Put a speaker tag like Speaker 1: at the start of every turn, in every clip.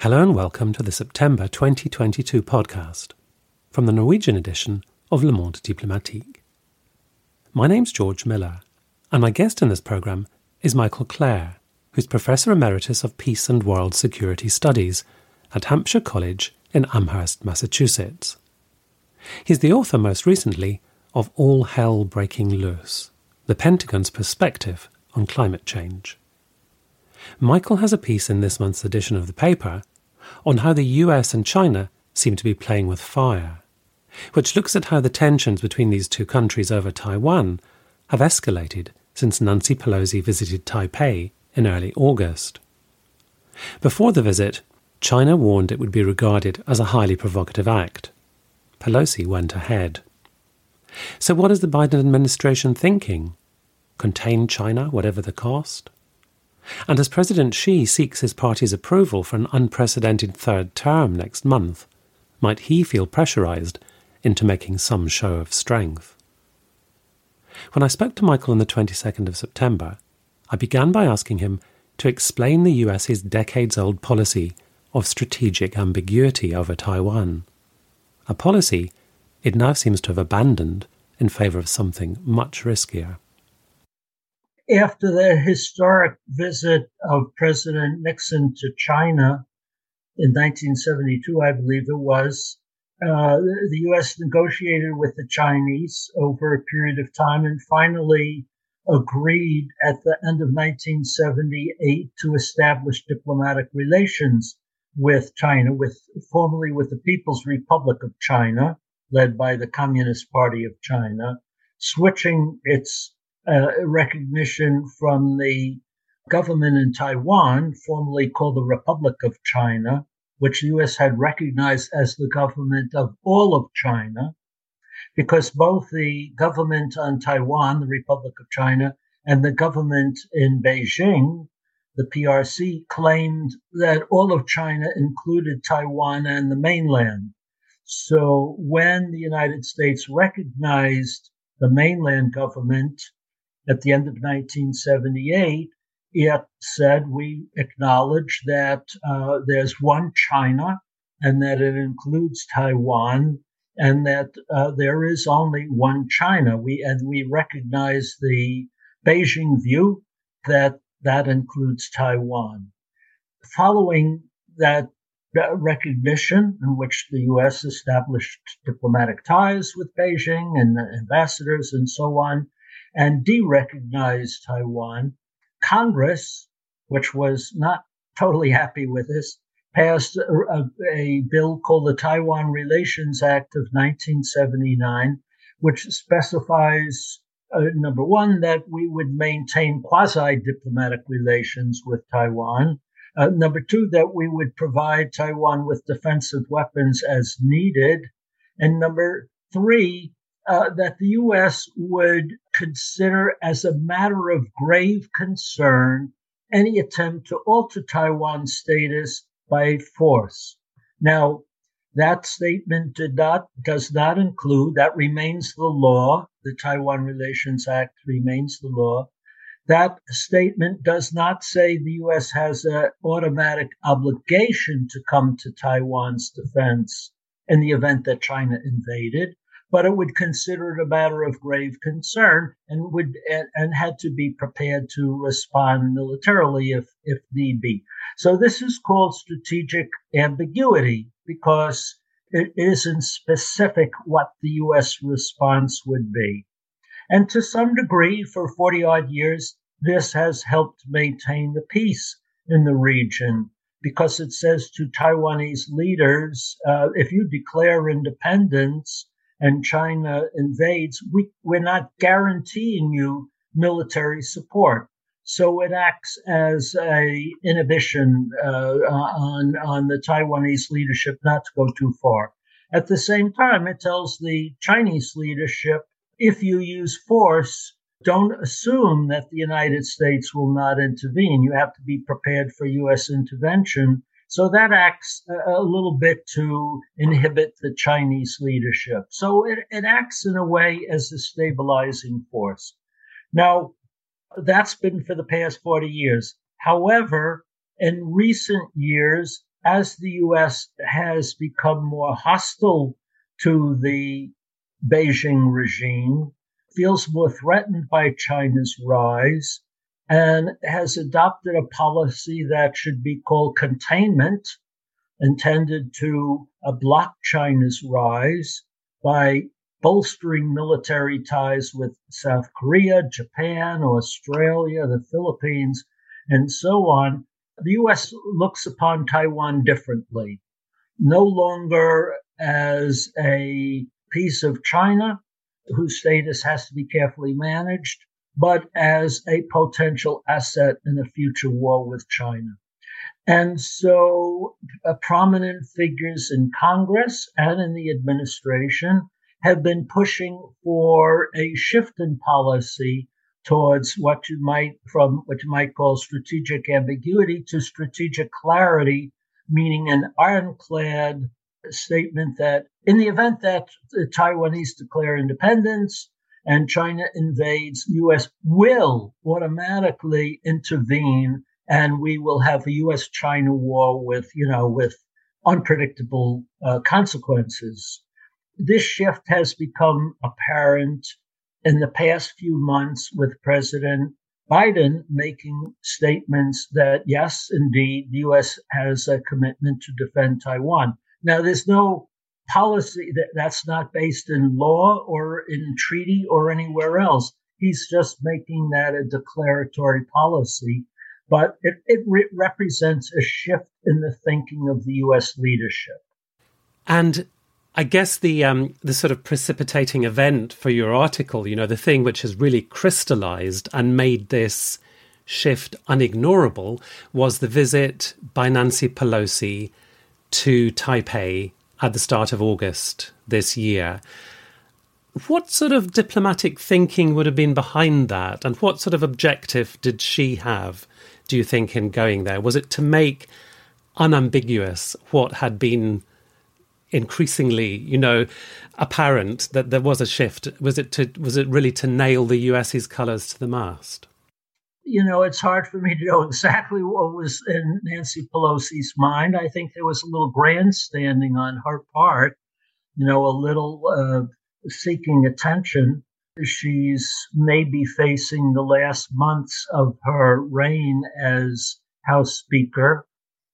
Speaker 1: Hello and welcome to the September 2022 podcast from the Norwegian edition of Le Monde Diplomatique. My name's George Miller, and my guest in this programme is Michael Klare, who's Professor Emeritus of Peace and World Security Studies at Hampshire College in Amherst, Massachusetts. He's the author, most recently, of All Hell Breaking Loose The Pentagon's Perspective on Climate Change. Michael has a piece in this month's edition of the paper on how the US and China seem to be playing with fire, which looks at how the tensions between these two countries over Taiwan have escalated since Nancy Pelosi visited Taipei in early August. Before the visit, China warned it would be regarded as a highly provocative act. Pelosi went ahead. So, what is the Biden administration thinking? Contain China, whatever the cost? And as President Xi seeks his party's approval for an unprecedented third term next month, might he feel pressurized into making some show of strength? When I spoke to Michael on the 22nd of September, I began by asking him to explain the US's decades old policy of strategic ambiguity over Taiwan, a policy it now seems to have abandoned in favor of something much riskier.
Speaker 2: After the historic visit of President Nixon to China in 1972, I believe it was, uh, the U.S. negotiated with the Chinese over a period of time and finally agreed at the end of 1978 to establish diplomatic relations with China, with formerly with the People's Republic of China, led by the Communist Party of China, switching its uh, recognition from the government in Taiwan, formerly called the Republic of China, which the U.S. had recognized as the government of all of China, because both the government on Taiwan, the Republic of China, and the government in Beijing, the PRC, claimed that all of China included Taiwan and the mainland. So when the United States recognized the mainland government at the end of 1978, it said we acknowledge that uh, there's one China and that it includes Taiwan and that uh, there is only one China. We and we recognize the Beijing view that that includes Taiwan. Following that recognition, in which the U.S. established diplomatic ties with Beijing and ambassadors and so on, and de-recognized Taiwan, Congress, which was not totally happy with this, passed a, a, bill called the Taiwan Relations Act of 1979, which specifies uh, number one, that we would maintain quasi diplomatic relations with Taiwan. Uh, number two, that we would provide Taiwan with defensive weapons as needed. And number three, uh, that the U.S. would consider as a matter of grave concern any attempt to alter Taiwan's status by force. Now, that statement did not, does not include, that remains the law. The Taiwan Relations Act remains the law. That statement does not say the U.S. has an automatic obligation to come to Taiwan's defense in the event that China invaded, but it would consider it a matter of grave concern and would and had to be prepared to respond militarily if if need be. So this is called strategic ambiguity because it isn't specific what the U.S. response would be. And to some degree, for 40 odd years, this has helped maintain the peace in the region because it says to Taiwanese leaders, uh, if you declare independence and China invades, we, we're not guaranteeing you military support. So it acts as a inhibition uh, on on the Taiwanese leadership not to go too far. At the same time, it tells the Chinese leadership if you use force, don't assume that the United States will not intervene. You have to be prepared for U.S. intervention. So that acts a, little bit to inhibit the Chinese leadership. So it, it acts in a way as a stabilizing force. Now, That's been for the past 40 years. However, in recent years, as the U.S. has become more hostile to the Beijing regime, feels more threatened by China's rise, and has adopted a policy that should be called containment, intended to block China's rise by bolstering military ties with South Korea, Japan, Australia, the Philippines, and so on. The U.S. looks upon Taiwan differently, no longer as a piece of China whose status has to be carefully managed, but as a potential asset in a future war with China. And so uh, prominent figures in Congress and in the administration have been pushing for a shift in policy towards what you might from what you might call strategic ambiguity to strategic clarity, meaning an ironclad statement that in the event that the Taiwanese declare independence, and China invades, US will automatically intervene and we will have a US China war with, you know, with unpredictable uh, consequences. This shift has become apparent in the past few months with President Biden making statements that, yes, indeed, the U.S. has a commitment to defend Taiwan. Now, there's no policy that that's not based in law or in treaty or anywhere else. He's just making that a declaratory policy, but it, it re- represents a shift in the thinking of the U.S. leadership.
Speaker 1: And I guess the um, the sort of precipitating event for your article, you know, the thing which has really crystallized and made this shift unignorable was the visit by Nancy Pelosi to Taipei at the start of August this year. What sort of diplomatic thinking would have been behind that? And what sort of objective did she have, do you think, in going there? Was it to make unambiguous what had been increasingly, you know, apparent that there was a shift? Was it to was it really to nail the US's colours to the mast?
Speaker 2: You know, it's hard for me to know exactly what was in Nancy Pelosi's mind. I think there was a little grandstanding on her part, you know, a little uh, seeking attention. She's maybe facing the last months of her reign as House Speaker,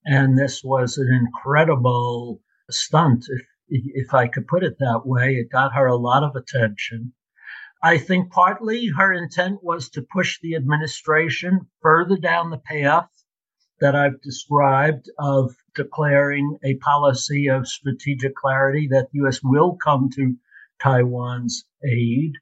Speaker 2: and this was an incredible stunt, if if I could put it that way. It got her a lot of attention. I think partly her intent was to push the administration further down the path that I've described of declaring a policy of strategic clarity that the U.S. will come to Taiwan's aid.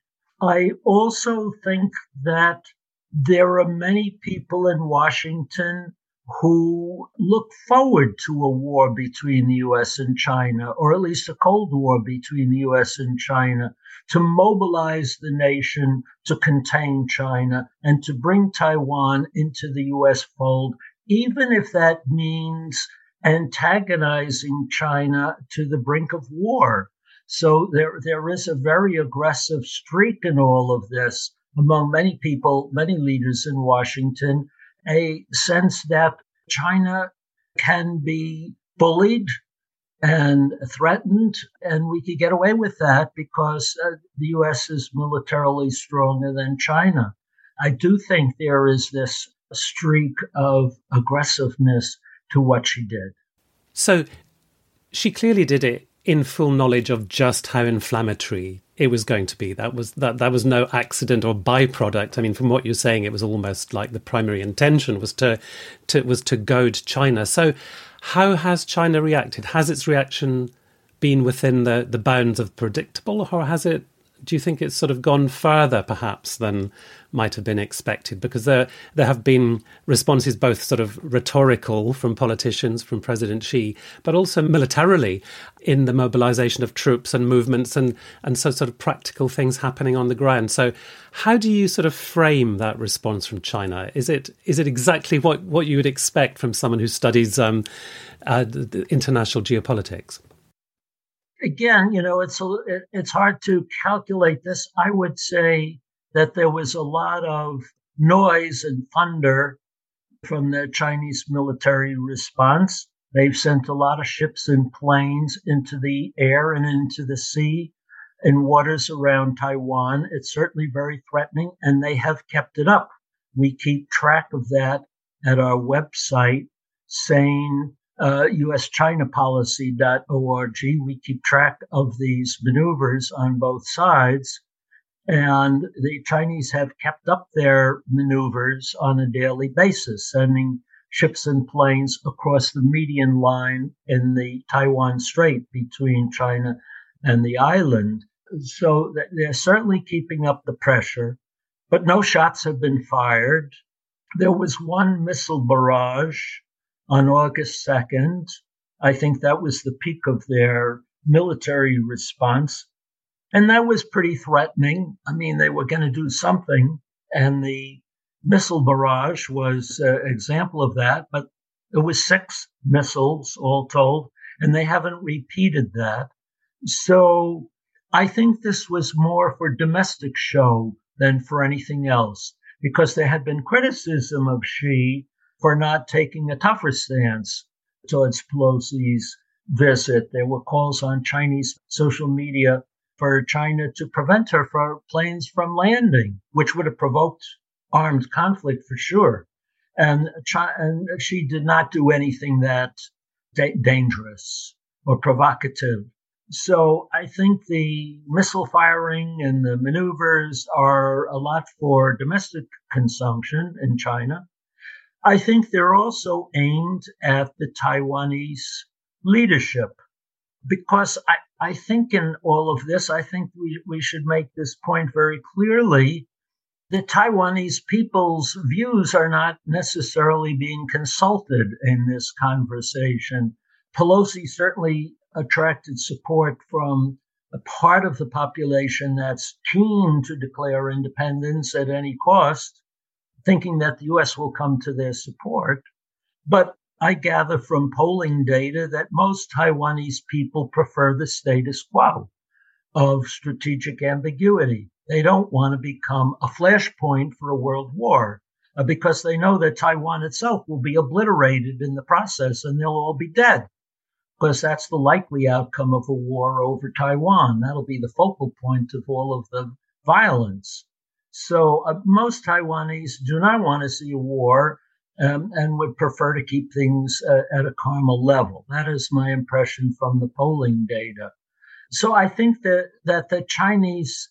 Speaker 2: I also think that there are many people in Washington who look forward to a war between the US and China, or at least a Cold War between the US and China, to mobilize the nation to contain China and to bring Taiwan into the US fold, even if that means antagonizing China to the brink of war. So there, there is a very aggressive streak in all of this among many people, many leaders in Washington a sense that China can be bullied and threatened, and we could get away with that because uh, the U.S. is militarily stronger than China. I do think there is this streak of aggressiveness to what she did.
Speaker 1: So she clearly did it in full knowledge of just how inflammatory it was going to be. That was that that was no accident or byproduct. I mean, from what you're saying, it was almost like the primary intention was to, to was to goad China. So, how has China reacted? Has its reaction been within the, the bounds of predictable, or has it do you think it's sort of gone further, perhaps, than might have been expected? Because there there have been responses both sort of rhetorical from politicians, from President Xi, but also militarily in the mobilization of troops and movements, and and so sort of practical things happening on the ground. So, how do you sort of frame that response from China? Is it is it exactly what what you would expect from someone who studies um, uh, international geopolitics?
Speaker 2: Again, you know, it's a, it's hard to calculate this. I would say that there was a lot of noise and thunder from the Chinese military response. They've sent a lot of ships and planes into the air and into the sea and waters around Taiwan. It's certainly very threatening, and they have kept it up. We keep track of that at our website, sane uh, uschinapolicy.org. We keep track of these maneuvers on both sides. And the Chinese have kept up their maneuvers on a daily basis, sending ships and planes across the median line in the Taiwan Strait between China and the island. So they're certainly keeping up the pressure, but no shots have been fired. There was one missile barrage on August 2nd. I think that was the peak of their military response. And that was pretty threatening. I mean, they were going to do something, and the missile barrage was an example of that. But it was six missiles all told, and they haven't repeated that. So I think this was more for domestic show than for anything else, because there had been criticism of Xi for not taking a tougher stance towards Pelosi's visit. There were calls on Chinese social media for China to prevent her from planes from landing, which would have provoked armed conflict for sure. And, China, and Xi did not do anything that da- dangerous or provocative. So I think the missile firing and the maneuvers are a lot for domestic consumption in China. I think they're also aimed at the Taiwanese leadership because I, I think in all of this, I think we, we should make this point very clearly. The Taiwanese people's views are not necessarily being consulted in this conversation. Pelosi certainly attracted support from a part of the population that's keen to declare independence at any cost, thinking that the U.S. will come to their support. But I gather from polling data that most Taiwanese people prefer the status quo of strategic ambiguity. They don't want to become a flashpoint for a world war uh, because they know that Taiwan itself will be obliterated in the process and they'll all be dead. Because that's the likely outcome of a war over Taiwan. That'll be the focal point of all of the violence. So uh, most Taiwanese do not want to see a war um, and would prefer to keep things uh, at a calmer level. That is my impression from the polling data. So I think that, that the Chinese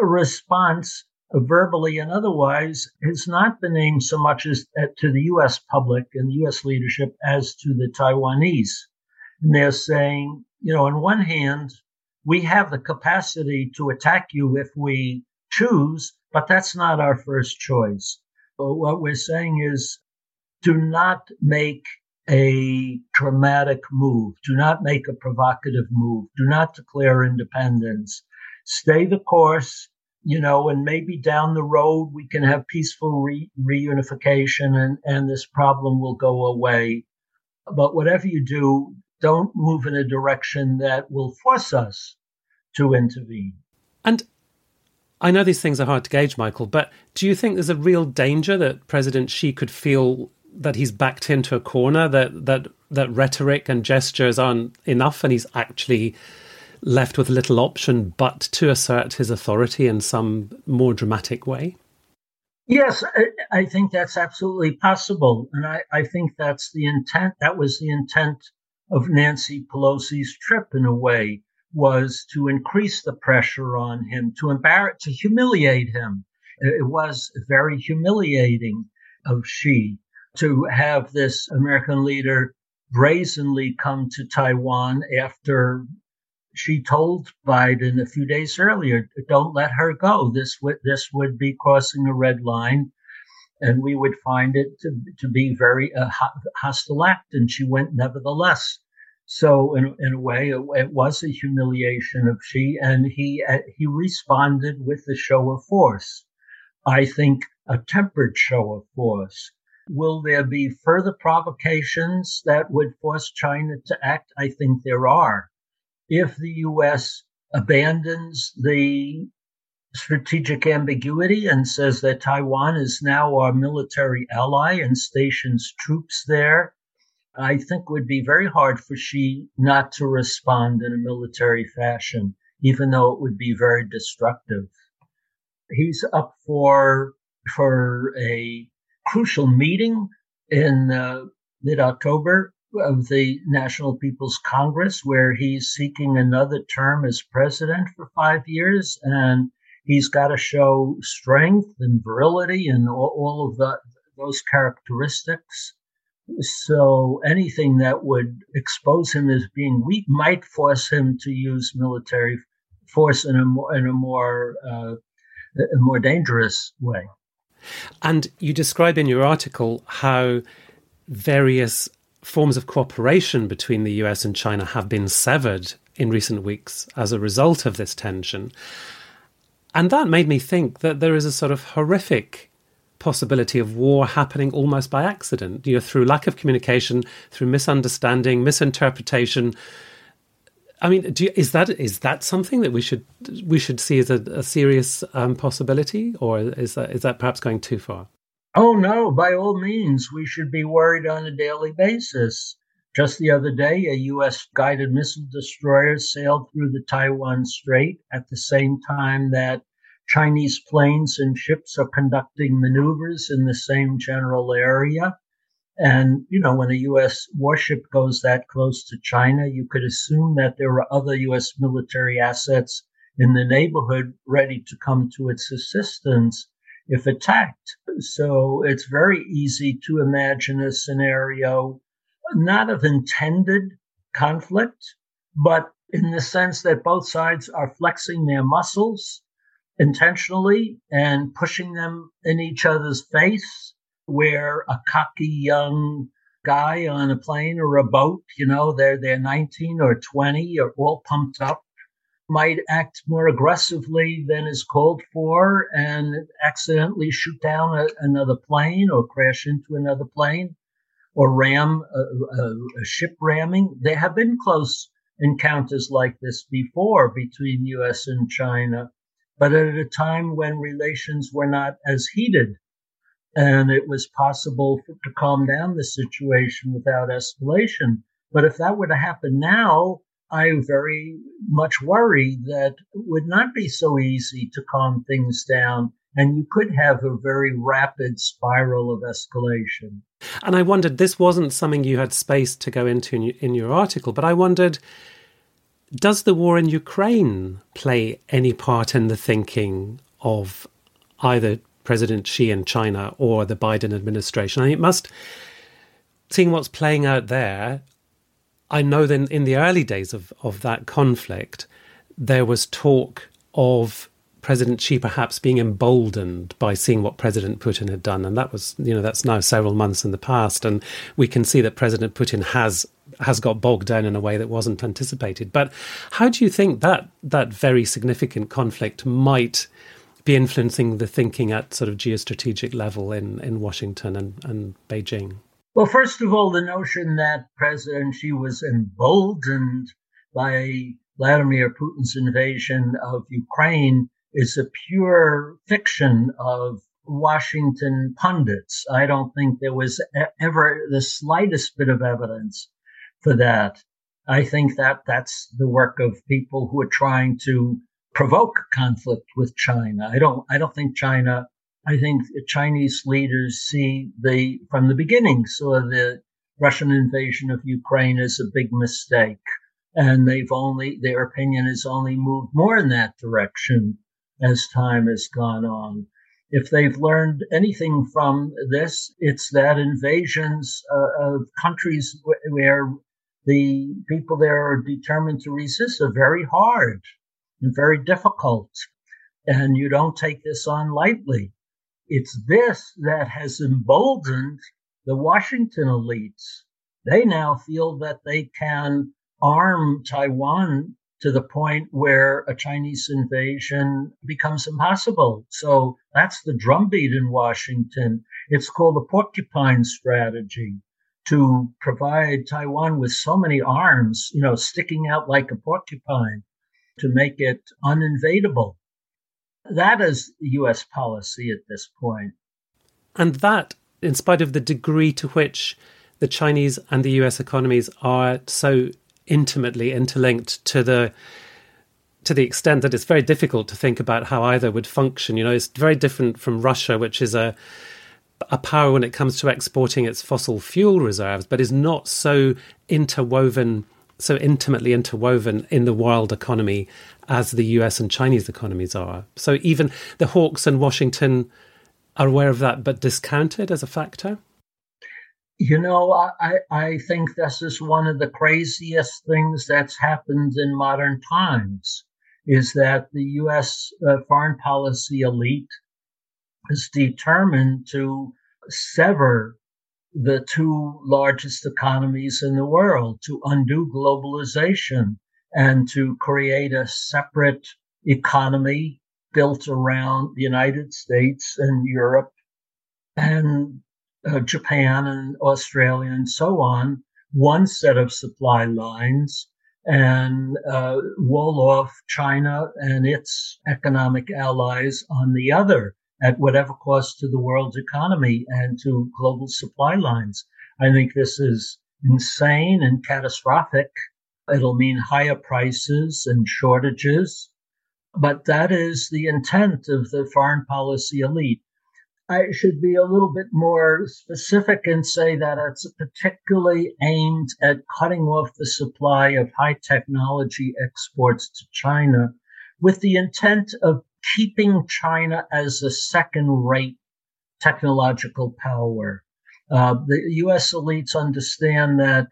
Speaker 2: response, uh, verbally and otherwise, has not been aimed so much as uh, to the U.S. public and the U.S. leadership as to the Taiwanese. And they're saying, you know, on one hand, we have the capacity to attack you if we choose, but that's not our first choice. what we're saying is do not make a dramatic move. Do not make a provocative move. Do not declare independence. Stay the course, you know, and maybe down the road we can have peaceful re- reunification and, and this problem will go away. But whatever you do, don't move in a direction that will force us to intervene.
Speaker 1: And I know these things are hard to gauge, Michael, but do you think there's a real danger that President Xi could feel that he's backed into a corner that that that rhetoric and gestures aren't enough and he's actually left with little option but to assert his authority in some more dramatic way?
Speaker 2: Yes i, I think that's absolutely possible. And I, I think that's the intent that was the intent of nancy pelosi's trip in a way was to increase the pressure on him to embarrass to humiliate him it was very humiliating of Xi to have this American leader brazenly come to Taiwan after Xi told Biden a few days earlier, "Don't let her go. This would this would be crossing a red line, and we would find it to, to be very uh, hostile act." And she went nevertheless. So in, in a way, it, it was a humiliation of Xi, and he uh, he responded with a show of force. I think a tempered show of force. Will there be further provocations that would force China to act? I think there are. If the U.S. abandons the strategic ambiguity and says that Taiwan is now our military ally and stations troops there, I think would be very hard for Xi not to respond in a military fashion, even though it would be very destructive. He's up for for a crucial meeting in uh, mid October of the National People's Congress, where he's seeking another term as president for five years. And he's got to show strength and virility and all, all of the, those characteristics. So anything that would expose him as being weak might force him to use military force in a more, in a more, uh, a more dangerous way.
Speaker 1: And you describe in your article how various forms of cooperation between the US and China have been severed in recent weeks as a result of this tension. And that made me think that there is a sort of horrific possibility of war happening almost by accident, you know, through lack of communication, through misunderstanding, misinterpretation. I mean, you, is that is that something that we should we should see as a, a serious um, possibility, or is that is that perhaps going too far?
Speaker 2: Oh, no, by all means, we should be worried on a daily basis. Just the other day, a U.S. guided missile destroyer sailed through the Taiwan Strait at the same time that Chinese planes and ships are conducting maneuvers in the same general area. And, you know, when a U.S. warship goes that close to China, you could assume that there are other U.S. military assets in the neighborhood ready to come to its assistance if attacked. So it's very easy to imagine a scenario not of intended conflict, but in the sense that both sides are flexing their muscles intentionally and pushing them in each other's face, where a cocky young guy on a plane or a boat, you know, they're they're 19 or 20 or all pumped up. Might act more aggressively than is called for and accidentally shoot down a, another plane or crash into another plane or ram a, a, a, ship ramming. There have been close encounters like this before between US and China, but at a time when relations were not as heated and it was possible to calm down the situation without escalation. But if that were to happen now, I very much worry that it would not be so easy to calm things down. And you could have a very rapid spiral of escalation.
Speaker 1: And I wondered, this wasn't something you had space to go into in, in your article, but I wondered, does the war in Ukraine play any part in the thinking of either President Xi in China or the Biden administration? I mean, it must, seeing what's playing out there, I know that in the early days of, of that conflict, there was talk of President Xi perhaps being emboldened by seeing what President Putin had done. And that was, you know, that's now several months in the past. And we can see that President Putin has has got bogged down in a way that wasn't anticipated. But how do you think that that very significant conflict might be influencing the thinking at sort of geostrategic level in, in Washington and, and Beijing?
Speaker 2: Well, first of all, the notion that President Xi was emboldened by Vladimir Putin's invasion of Ukraine is a pure fiction of Washington pundits. I don't think there was ever the slightest bit of evidence for that. I think that that's the work of people who are trying to provoke conflict with China. I don't I don't think China I think Chinese leaders see the, from the beginning, saw the Russian invasion of Ukraine as a big mistake. And they've only, their opinion has only moved more in that direction as time has gone on. If they've learned anything from this, it's that invasions uh, of countries where the people there are determined to resist are very hard and very difficult. And you don't take this on lightly. It's this that has emboldened the Washington elites. They now feel that they can arm Taiwan to the point where a Chinese invasion becomes impossible. So that's the drumbeat in Washington. It's called the porcupine strategy to provide Taiwan with so many arms, you know, sticking out like a porcupine to make it uninvadable. That is U.S. policy at this point.
Speaker 1: And that, in spite of the degree to which the Chinese and the US economies are so intimately interlinked to the to the extent that it's very difficult to think about how either would function. You know, it's very different from Russia, which is a a power when it comes to exporting its fossil fuel reserves, but is not so interwoven, so intimately interwoven in the world economy as the US and Chinese economies are. So even the Hawks and Washington are aware of that, but discounted as a factor?
Speaker 2: You know, I, I think this is one of the craziest things that's happened in modern times is that the U.S. Uh, foreign policy elite is determined to sever the two largest economies in the world, to undo globalization and to create a separate economy built around the United States and Europe and uh, Japan and Australia and so on, one set of supply lines and uh, wall off China and its economic allies on the other at whatever cost to the world's economy and to global supply lines. I think this is insane and catastrophic. It'll mean higher prices and shortages but that is the intent of the foreign policy elite. I should be a little bit more specific and say that it's particularly aimed at cutting off the supply of high technology exports to China with the intent of keeping China as a second rate technological power. Uh, the US elites understand that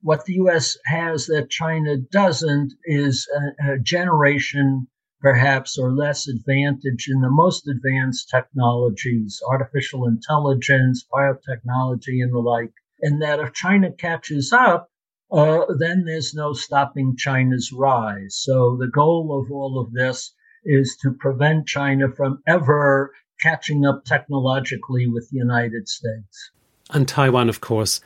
Speaker 2: what the US has that China doesn't is a, a generation perhaps or less advantage in the most advanced technologies, artificial intelligence, biotechnology, and the like. And that if China catches up, uh, then there's no stopping China's rise. So the goal of all of this is to prevent China from ever catching up technologically with the United States.
Speaker 1: And Taiwan, of course,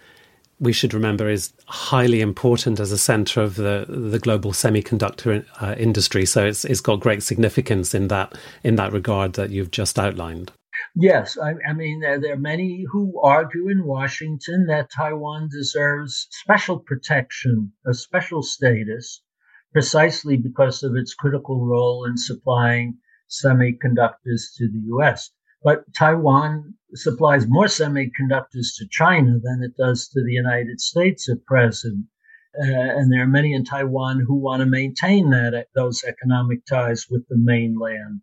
Speaker 1: we should remember is highly important as a center of the the global semiconductor uh, industry. So it's it's got great significance in that in that regard that you've just outlined.
Speaker 2: Yes, I, I mean there, there, are many who argue in Washington that Taiwan deserves special protection, a special status, precisely because of its critical role in supplying semiconductors to the U.S. But Taiwan supplies more semiconductors to China than it does to the United States at present. Uh, and there are many in Taiwan who want to maintain that those economic ties with the mainland.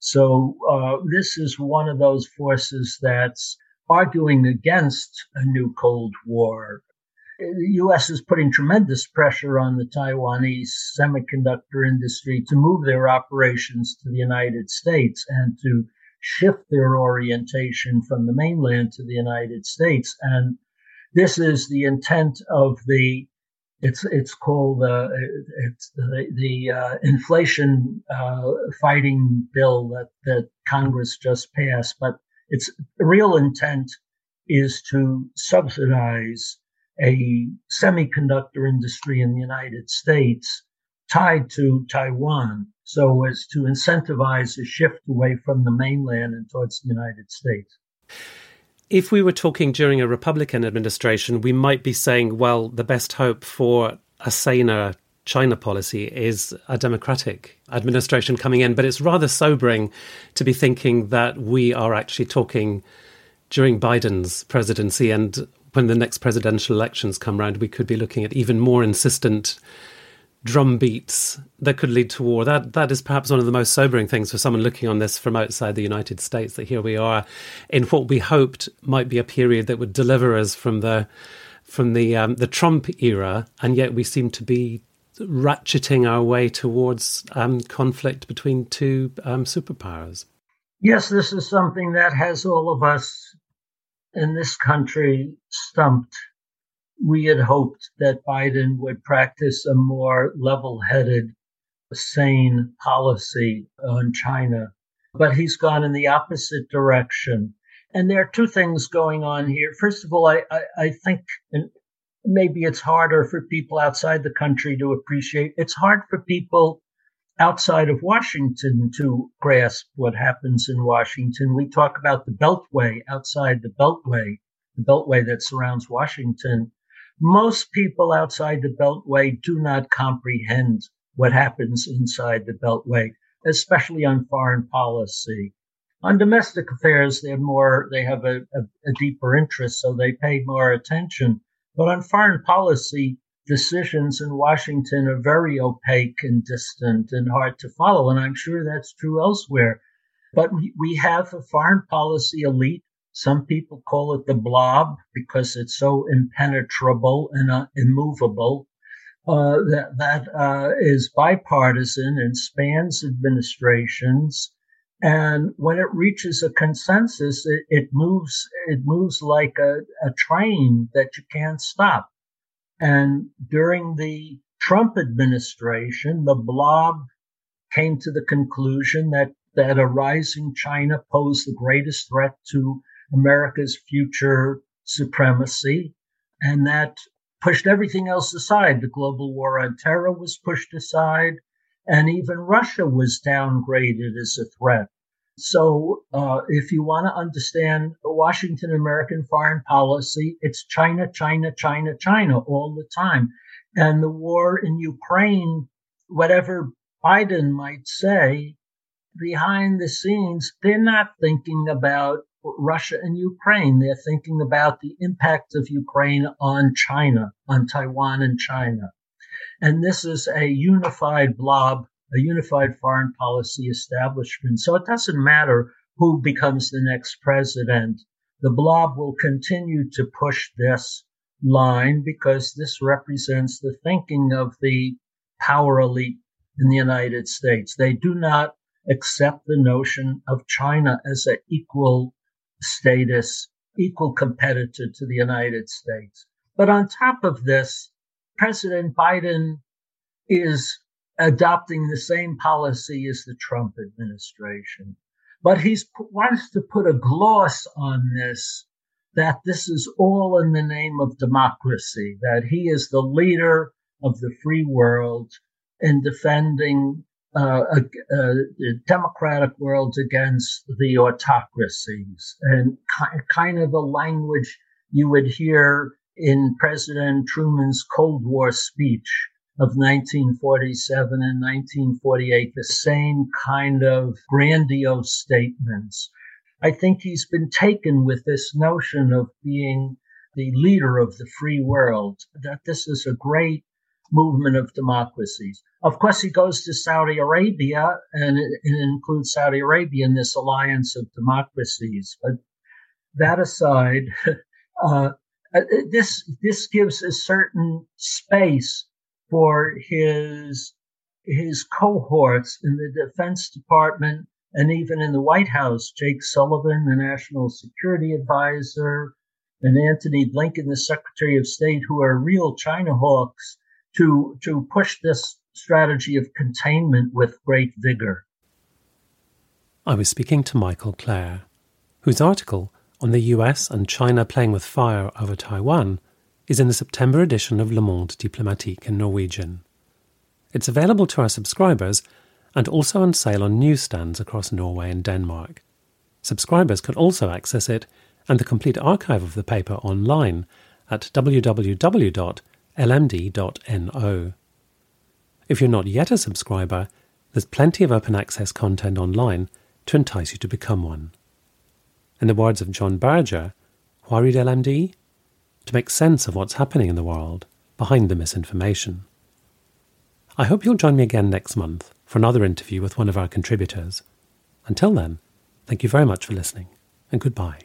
Speaker 2: So uh, this is one of those forces that's arguing against a new Cold War. The U.S. is putting tremendous pressure on the Taiwanese semiconductor industry to move their operations to the United States and to shift their orientation from the mainland to the United States. And this is the intent of the it's it's called uh, it's the, the uh, inflation uh, fighting bill that that Congress just passed, but its real intent is to subsidize a semiconductor industry in the United States tied to Taiwan so as to incentivize a shift away from the mainland and towards the United States.
Speaker 1: If we were talking during a Republican administration, we might be saying, well, the best hope for a saner China policy is a democratic administration coming in. But it's rather sobering to be thinking that we are actually talking during Biden's presidency and when the next presidential elections come round, we could be looking at even more insistent drum beats that could lead to war. That that is perhaps one of the most sobering things for someone looking on this from outside the United States. That here we are in what we hoped might be a period that would deliver us from the from the um, the Trump era, and yet we seem to be ratcheting our way towards um, conflict between two um, superpowers.
Speaker 2: Yes, this is something that has all of us in this country stumped we had hoped that Biden would practice a more level headed, sane policy on China. But he's gone in the opposite direction. And there are two things going on here. First of all, I, I, I think, and maybe it's harder for people outside the country to appreciate, it's hard for people outside of Washington to grasp what happens in Washington. We talk about the Beltway outside the Beltway, the Beltway that surrounds Washington. Most people outside the Beltway do not comprehend what happens inside the Beltway, especially on foreign policy. On domestic affairs, they're more, they have a, a, a deeper interest, so they pay more attention. But on foreign policy, decisions in Washington are very opaque and distant and hard to follow. And I'm sure that's true elsewhere. But we, we have a foreign policy elite. Some people call it the blob because it's so impenetrable and uh, immovable. Uh, that that uh, is bipartisan and spans administrations. And when it reaches a consensus, it, it moves it moves like a, a train that you can't stop. And during the Trump administration, the blob came to the conclusion that, that a rising China posed the greatest threat to America's future supremacy. And that pushed everything else aside. The global war on terror was pushed aside, and even Russia was downgraded as a threat. So, uh, if you want to understand Washington American foreign policy, it's China, China, China, China all the time. And the war in Ukraine, whatever Biden might say, behind the scenes, they're not thinking about Russia and Ukraine. They're thinking about the impact of Ukraine on China, on Taiwan and China. And this is a unified blob a unified foreign policy establishment. So it doesn't matter who becomes the next president. The blob will continue to push this line because this represents the thinking of the power elite in the United States. They do not accept the notion of China as an equal status, equal competitor to the United States. But on top of this, President Biden is adopting the same policy as the Trump administration. But he wants to put a gloss on this that this is all in the name of democracy, that he is the leader of the free world in defending uh, a, democratic world against the autocracies and ki- kind of a language you would hear in President Truman's Cold War speech of 1947 and 1948, the same kind of grandiose statements. I think he's been taken with this notion of being the leader of the free world, that this is a great movement of democracies. Of course, he goes to Saudi Arabia and it, it includes Saudi Arabia in this alliance of democracies. But that aside, uh, this this gives a certain space for his his cohorts in the Defense Department and even in the White House. Jake Sullivan, the National Security Advisor, and Antony Blinken, the Secretary of State, who are real China hawks, to to push this strategy of containment with great vigor.
Speaker 1: I was speaking to Michael Klare, whose article on the US and China playing with fire over Taiwan is in the September edition of Le Monde Diplomatique in Norwegian. It's available to our subscribers and also on sale on newsstands across Norway and Denmark. Subscribers can also access it and the complete archive of the paper online at www.lmd.no. If you're not yet a subscriber, there's plenty of open access content online to entice you to become one. In the words of John Berger, why read LMD? to make sense of what's happening in the world behind the misinformation. I hope you'll join me again next month for another interview with one of our contributors. Until then, thank you very much for listening, and goodbye.